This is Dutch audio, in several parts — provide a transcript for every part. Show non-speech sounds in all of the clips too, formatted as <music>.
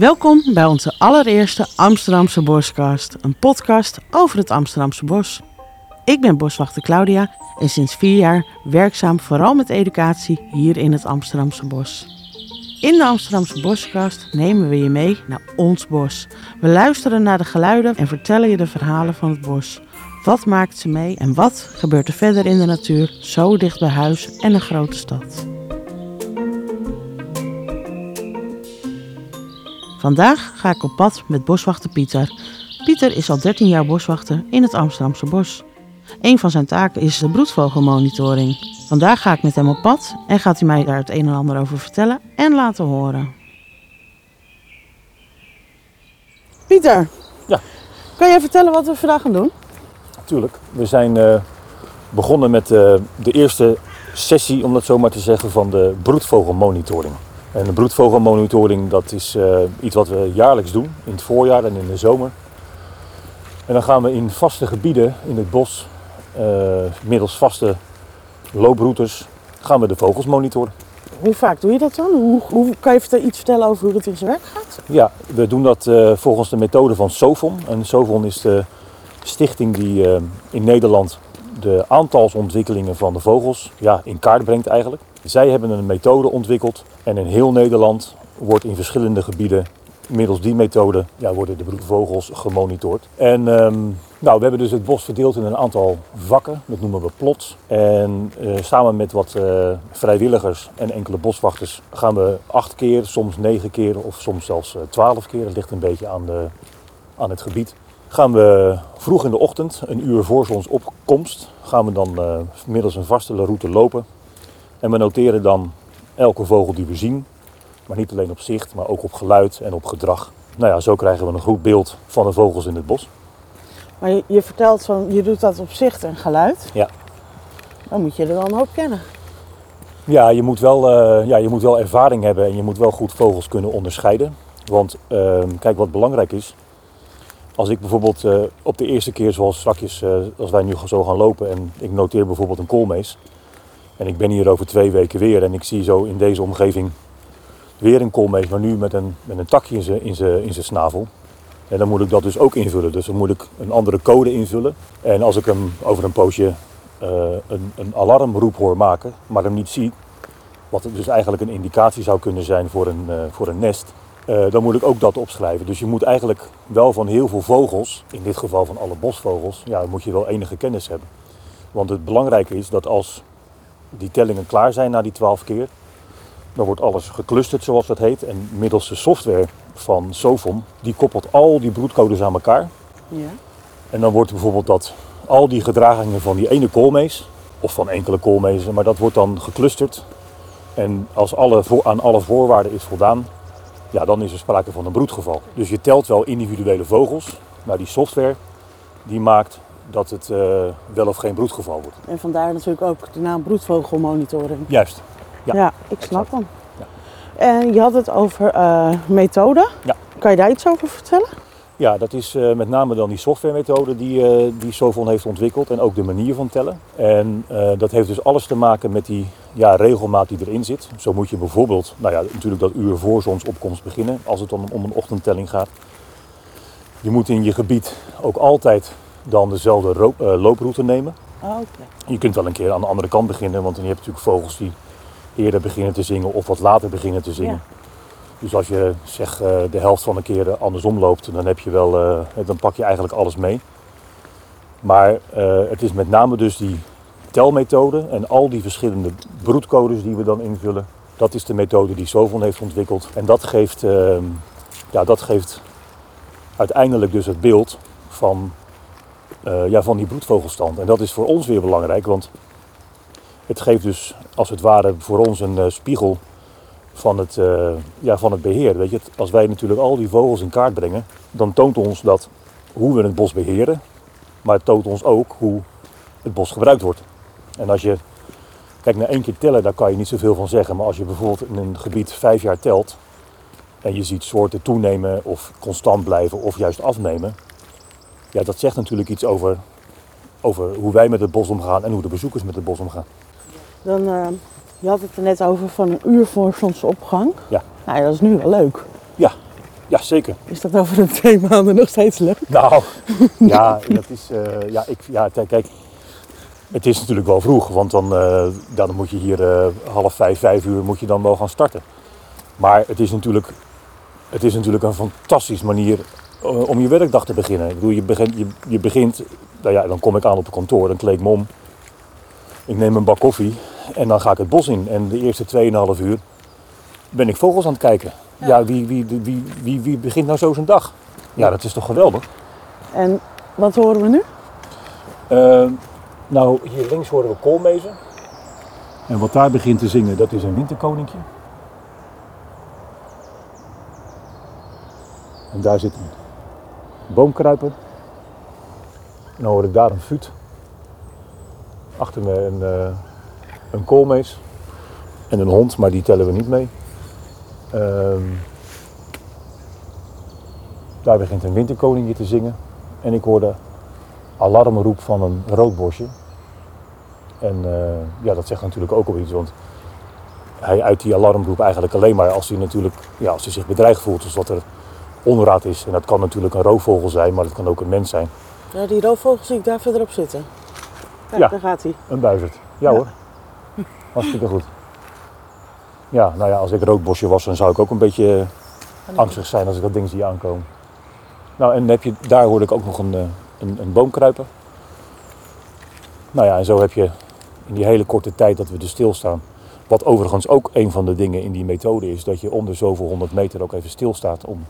Welkom bij onze allereerste Amsterdamse Boskast, een podcast over het Amsterdamse bos. Ik ben boswachter Claudia en sinds vier jaar werkzaam vooral met educatie hier in het Amsterdamse bos. In de Amsterdamse Boskast nemen we je mee naar ons bos. We luisteren naar de geluiden en vertellen je de verhalen van het bos. Wat maakt ze mee en wat gebeurt er verder in de natuur, zo dicht bij huis en een grote stad? Vandaag ga ik op pad met boswachter Pieter. Pieter is al 13 jaar boswachter in het Amsterdamse bos. Een van zijn taken is de broedvogelmonitoring. Vandaag ga ik met hem op pad en gaat hij mij daar het een en ander over vertellen en laten horen. Pieter, Ja. kan jij vertellen wat we vandaag gaan doen? Natuurlijk. We zijn eh, begonnen met eh, de eerste sessie, om dat zo maar te zeggen, van de broedvogelmonitoring. En de broedvogelmonitoring dat is eh, iets wat we jaarlijks doen, in het voorjaar en in de zomer. En dan gaan we in vaste gebieden in het bos, eh, middels vaste looproutes, gaan we de vogels monitoren. Hoe vaak doe je dat dan? Hoe, hoe kan je iets vertellen over hoe het in zijn werk gaat? Ja, we doen dat eh, volgens de methode van SOFON. En SOFON is de stichting die in Nederland de aantalsontwikkelingen van de vogels ja, in kaart brengt eigenlijk. Zij hebben een methode ontwikkeld en in heel Nederland wordt in verschillende gebieden middels die methode ja, worden de broedvogels gemonitord. En ehm, nou, we hebben dus het bos verdeeld in een aantal vakken, dat noemen we plots. En eh, samen met wat eh, vrijwilligers en enkele boswachters gaan we acht keer, soms negen keer of soms zelfs eh, twaalf keer, dat ligt een beetje aan, de, aan het gebied. Gaan we vroeg in de ochtend, een uur voor zonsopkomst, gaan we dan middels een vaste route lopen. En we noteren dan elke vogel die we zien, maar niet alleen op zicht, maar ook op geluid en op gedrag. Nou ja, zo krijgen we een goed beeld van de vogels in het bos. Maar je, je vertelt zo, je doet dat op zicht en geluid. Ja. Dan moet je er wel een hoop kennen. Ja, je moet wel, eh, ja, je moet wel ervaring hebben en je moet wel goed vogels kunnen onderscheiden. Want ehm, kijk, wat belangrijk is, als ik bijvoorbeeld eh, op de eerste keer, zoals strakjes, eh, als wij nu zo gaan lopen en ik noteer bijvoorbeeld een koolmees. En ik ben hier over twee weken weer en ik zie zo in deze omgeving weer een koolmees, maar nu met een, met een takje in zijn in zijn- in snavel. En dan moet ik dat dus ook invullen. Dus dan moet ik een andere code invullen. En als ik hem over een poosje eh, een, een alarmroep hoor maken, maar hem niet zie, wat dus eigenlijk een indicatie zou kunnen zijn voor een, eh, voor een nest, eh, dan moet ik ook dat opschrijven. Dus je moet eigenlijk wel van heel veel vogels, in dit geval van alle bosvogels, ja, moet je wel enige kennis hebben. Want het belangrijke is dat als die tellingen klaar zijn na die twaalf keer, dan wordt alles geclusterd zoals dat heet. En middels de software van Sofon, die koppelt al die broedcodes aan elkaar. Ja. En dan wordt bijvoorbeeld dat al die gedragingen van die ene koolmees, of van enkele koolmezen, maar dat wordt dan geclusterd. En als alle, aan alle voorwaarden is voldaan, ja, dan is er sprake van een broedgeval. Dus je telt wel individuele vogels, maar die software die maakt dat het eh, wel of geen broedgeval wordt. En vandaar natuurlijk ook de naam broedvogelmonitoring. Juist. Ja, Ja, ik snap hem. Ja. En je had het over eh methode. Ja. Kan je daar iets over vertellen? Ja, dat is eh, met name dan die softwaremethode die, eh die Sovon heeft ontwikkeld en ook de manier van tellen. En dat heeft dus alles te maken met die ja, regelmaat die erin zit. Zo moet je bijvoorbeeld, nou ja, natuurlijk dat uur voor zonsopkomst beginnen als het dan om een ochtendtelling gaat. Je moet in je gebied ook altijd dan dezelfde eh, looproute nemen. Oh, Oké. Je kunt wel een keer aan de andere kant beginnen, want dan heb je natuurlijk vogels die eerder beginnen te zingen of wat later beginnen te zingen. Dus als je zeg eh, de helft van de keren andersom loopt, dan heb je wel, eh, dan pak je eigenlijk alles mee. Maar het is met name dus die telmethode en al die verschillende broedcodes die we dan invullen. Dat is de methode die Sovon heeft ontwikkeld. En dat geeft, ehm, ja, dat geeft uiteindelijk dus het beeld van, eh, ja, van die broedvogelstand. En dat is voor ons weer belangrijk, want het geeft dus als het ware voor ons een eh, spiegel van het, eh, ja, van het beheer. Weet je, als wij natuurlijk al die vogels in kaart brengen, dan toont ons dat hoe we het bos beheren, maar het toont ons ook hoe het bos gebruikt wordt. En als je, kijk naar één keer tellen, daar kan je niet zoveel van zeggen, maar als je bijvoorbeeld in een gebied vijf jaar telt en je ziet soorten toenemen of constant blijven of juist afnemen, ja, dat zegt natuurlijk iets over, over hoe wij met het bos omgaan en hoe de bezoekers met het bos omgaan. Dan, eh, je had het er net over van een uur voor zonsopgang. Ja. Nou ja, dat is nu wel leuk. Ja, Ja, zeker. Is dat over een twee maanden nog steeds leuk? Nou, <laughs> ja, dat is, eh, ja, ik, ja, kijk, het is natuurlijk wel vroeg, want dan, eh, dan moet je hier half vijf, vijf uur moet je dan wel gaan starten. Maar het is natuurlijk, het is natuurlijk een fantastische manier om je werkdag te beginnen. Ik bedoel, je begint, je, je begint, nou ja, dan kom ik aan op het kantoor, dan kleed ik me om. Ik neem een bak koffie en dan ga ik het bos in. En de eerste 2,5 uur ben ik vogels aan het kijken. Ja, wie, wie, wie, wie, wie begint nou zo zijn dag? Ja, dat is toch geweldig? En wat horen we nu? Eh, nou, hier links horen we koolmezen. En wat daar begint te zingen, dat is een winterkoninkje. En daar zit een boomkruiper. En dan hoor ik daar een fuut. Achter me een, eh, een koolmees. En een hond, maar die tellen we niet mee. Ehm, daar begint een winterkoninkje te zingen. En ik hoor de alarmroep van een roodbosje. En eh, ja, dat zegt natuurlijk ook al iets, want hij uit die alarmroep eigenlijk alleen maar als hij natuurlijk, ja, als hij zich bedreigd voelt, dus dat er onraad is. En dat kan natuurlijk een roofvogel zijn, maar dat kan ook een mens zijn. Ja, die roofvogel zie ik daar verderop zitten. Kijk, Ja. daar gaat hij. Een buizerd. Ja, Ja. hoor. Hartstikke goed. Ja, nou ja, als ik roodbosje was, dan zou ik ook een beetje eh, angstig zijn als ik dat ding zie aankomen. Nou, en heb je, daar hoorde ik ook nog een, eh, een, een boomkruiper. Nou ja, en zo heb je in die hele korte tijd dat we er stilstaan. Wat overigens ook een van de dingen in die methode is, dat je onder zoveel honderd meter ook even stilstaat om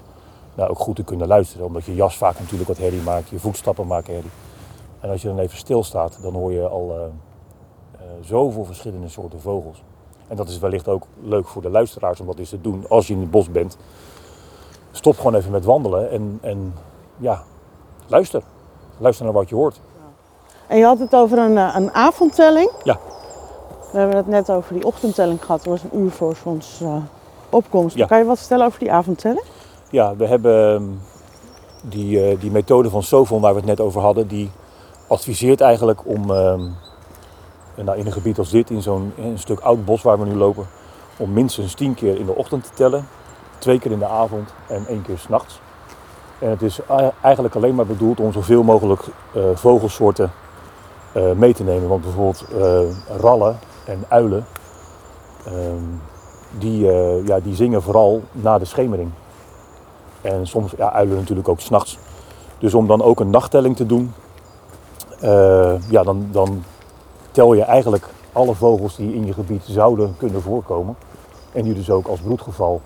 nou, ook goed te kunnen luisteren. Omdat je jas vaak natuurlijk wat herrie maakt, je voetstappen maken herrie. En als je dan even stilstaat, dan hoor je al eh, eh, zoveel verschillende soorten vogels. En dat is wellicht ook leuk voor de luisteraars om dat eens te doen als je in het bos bent. Stop gewoon even met wandelen en, en ja, luister. Luister naar wat je hoort. En je had het over een, eh, een avondtelling. Ja. We hebben het net over die ochtendtelling gehad. Dat was een uur voor zonsopkomst. opkomst. Ja. Kan je wat vertellen over die avondtelling? Ja, we hebben ehm, die, eh, die methode van Sovon waar we het net over hadden, die adviseert eigenlijk om ehm, nou, in een gebied als dit, in zo'n stuk oud bos waar we nu lopen, om minstens tien keer in de ochtend te tellen, twee keer in de avond en één keer s'nachts. En het is eigenlijk alleen maar bedoeld om zoveel mogelijk eh, vogelsoorten eh, mee te nemen. Want bijvoorbeeld rallen en uilen, ehm, die, ja, die zingen vooral na de schemering. En soms ja, uilen natuurlijk ook s'nachts. Dus om dan ook een nachttelling te doen, eh, ja, dan, dan tel je eigenlijk alle vogels die in je gebied zouden kunnen voorkomen. En die dus ook als broedgeval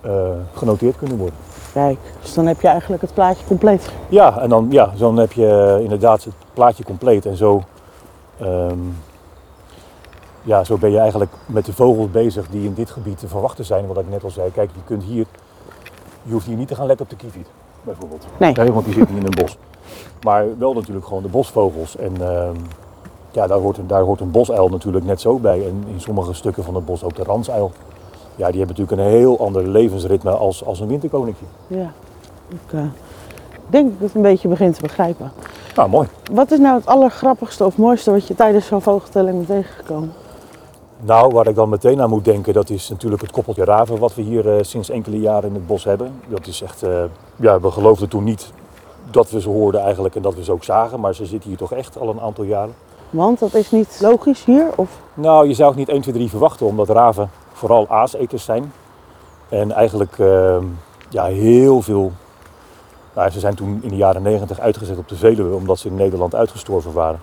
eh, genoteerd kunnen worden. Kijk, dus dan heb je eigenlijk het plaatje compleet. Ja, en dan, ja, dan heb je eh, inderdaad het plaatje compleet. En zo, ehm, ja, zo ben je eigenlijk met de vogels bezig die in dit gebied te verwachten zijn. Wat ik net al zei, kijk, je kunt hier, je hoeft hier niet te gaan letten op de kieviet, bijvoorbeeld. Nee. Nee, want die zit niet in een bos. Maar wel natuurlijk gewoon de bosvogels. En ehm, ja, daar hoort, een, daar hoort een bosuil natuurlijk net zo bij. En in sommige stukken van het bos ook de ransuil. Ja, die hebben natuurlijk een heel ander levensritme als, als een winterkoninkje. Ja. Ik eh, denk dat ik het een beetje begin te begrijpen. Nou, mooi. Wat is nou het allergrappigste of mooiste wat je tijdens zo'n vogeltelling bent tegengekomen? Nou, waar ik dan meteen aan moet denken, dat is natuurlijk het koppeltje raven wat we hier eh, sinds enkele jaren in het bos hebben. Dat is echt, eh, ja, we geloofden toen niet dat we ze hoorden eigenlijk en dat we ze ook zagen, maar ze zitten hier toch echt al een aantal jaren. Want dat is niet logisch hier? Of Nou, je zou het niet 1, 2, 3 verwachten, omdat raven vooral aaseters zijn. En eigenlijk eh, ja, heel veel. Nou, ze zijn toen in de jaren 90 uitgezet op de Veluwe, omdat ze in Nederland uitgestorven waren.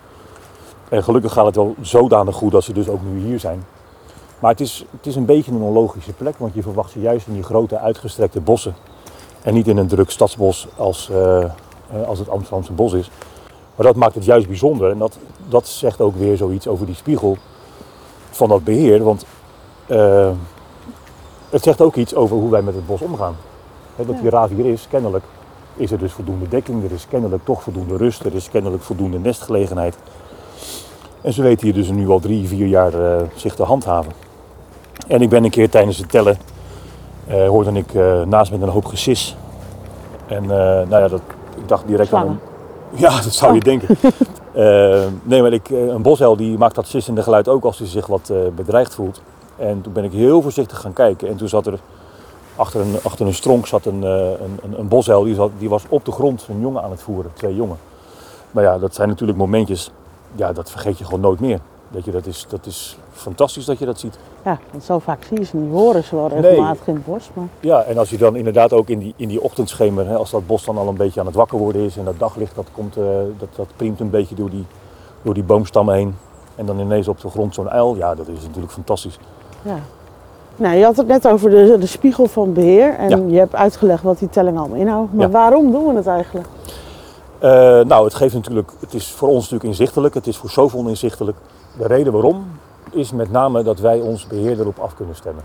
En gelukkig gaat het wel zodanig goed dat ze dus ook nu hier zijn. Maar het is, het is een beetje een onlogische plek, want je verwacht ze juist in die grote uitgestrekte bossen. En niet in een druk stadsbos als, eh, eh, als het Amsterdamse bos is. Maar dat maakt het juist bijzonder. En dat, dat zegt ook weer zoiets over die spiegel van dat beheer. Want eh, het zegt ook iets over hoe wij met het bos omgaan. Hè, dat die raaf hier is, kennelijk is er dus voldoende dekking. Er is kennelijk toch voldoende rust. Er is kennelijk voldoende nestgelegenheid. En ze weten hier dus nu al drie, vier jaar eh, zich te handhaven. En ik ben een keer tijdens het tellen, eh, hoorde ik eh, naast met een hoop gesis. En nou ja, dat, ik dacht direct aan Slangen. een... Ja, dat zou je denken. <laughs> Nee, maar ik, een bosuil die maakt dat sissende geluid ook als hij zich wat bedreigd voelt. En toen ben ik heel voorzichtig gaan kijken. En toen zat er Achter een, achter een stronk zat een, uh, een, een bosuil, die, zat, die was op de grond een jongen aan het voeren, twee jongen. Maar ja, dat zijn natuurlijk momentjes, ja, dat vergeet je gewoon nooit meer. Dat, je, dat, is, dat is fantastisch dat je dat ziet. Ja, want zo vaak zie je ze niet, horen ze wel regelmatig in het bos. Maar... Ja, en als je dan inderdaad ook in die, in die ochtendschemer, hè, als dat bos dan al een beetje aan het wakker worden is en dat daglicht dat komt, uh, dat, dat priemt een beetje door die, door die boomstammen heen. En dan ineens op de grond zo'n uil, ja, dat is natuurlijk fantastisch. Ja. Nou, je had het net over de, de spiegel van beheer en je hebt uitgelegd wat die telling allemaal inhoudt. Maar waarom doen we het eigenlijk? Uh, nou, het geeft natuurlijk, het is voor ons natuurlijk inzichtelijk, het is voor zoveel inzichtelijk. De reden waarom is met name dat wij ons beheer erop af kunnen stemmen.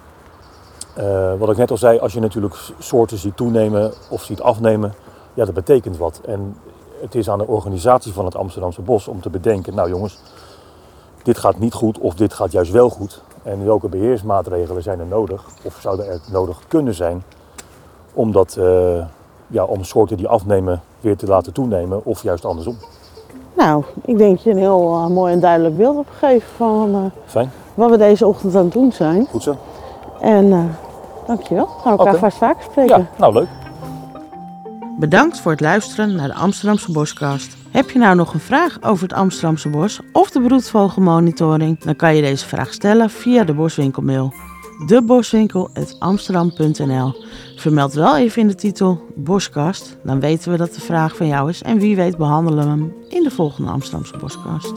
Uh, wat ik net al zei, als je natuurlijk soorten ziet toenemen of ziet afnemen, ja, dat betekent wat. En het is aan de organisatie van het Amsterdamse Bos om te bedenken, nou jongens, dit gaat niet goed of dit gaat juist wel goed. En welke beheersmaatregelen zijn er nodig of zouden er nodig kunnen zijn om, dat, uh, ja, om soorten die afnemen weer te laten toenemen of juist andersom. Nou, ik denk dat je een heel uh, mooi en duidelijk beeld hebt gegeven van uh, Fijn. wat we deze ochtend aan het doen zijn. Goed zo. En uh, dankjewel. We gaan elkaar okay. vast vaker spreken. Ja, nou leuk. Bedankt voor het luisteren naar de Amsterdamse Boskast. Heb je nou nog een vraag over het Amsterdamse bos of de broedvogelmonitoring? Dan kan je deze vraag stellen via de boswinkelmail. Deboswinkel.amsterdam.nl Vermeld wel even in de titel Boskast, dan weten we dat de vraag van jou is en wie weet behandelen we hem in de volgende Amsterdamse Boskast.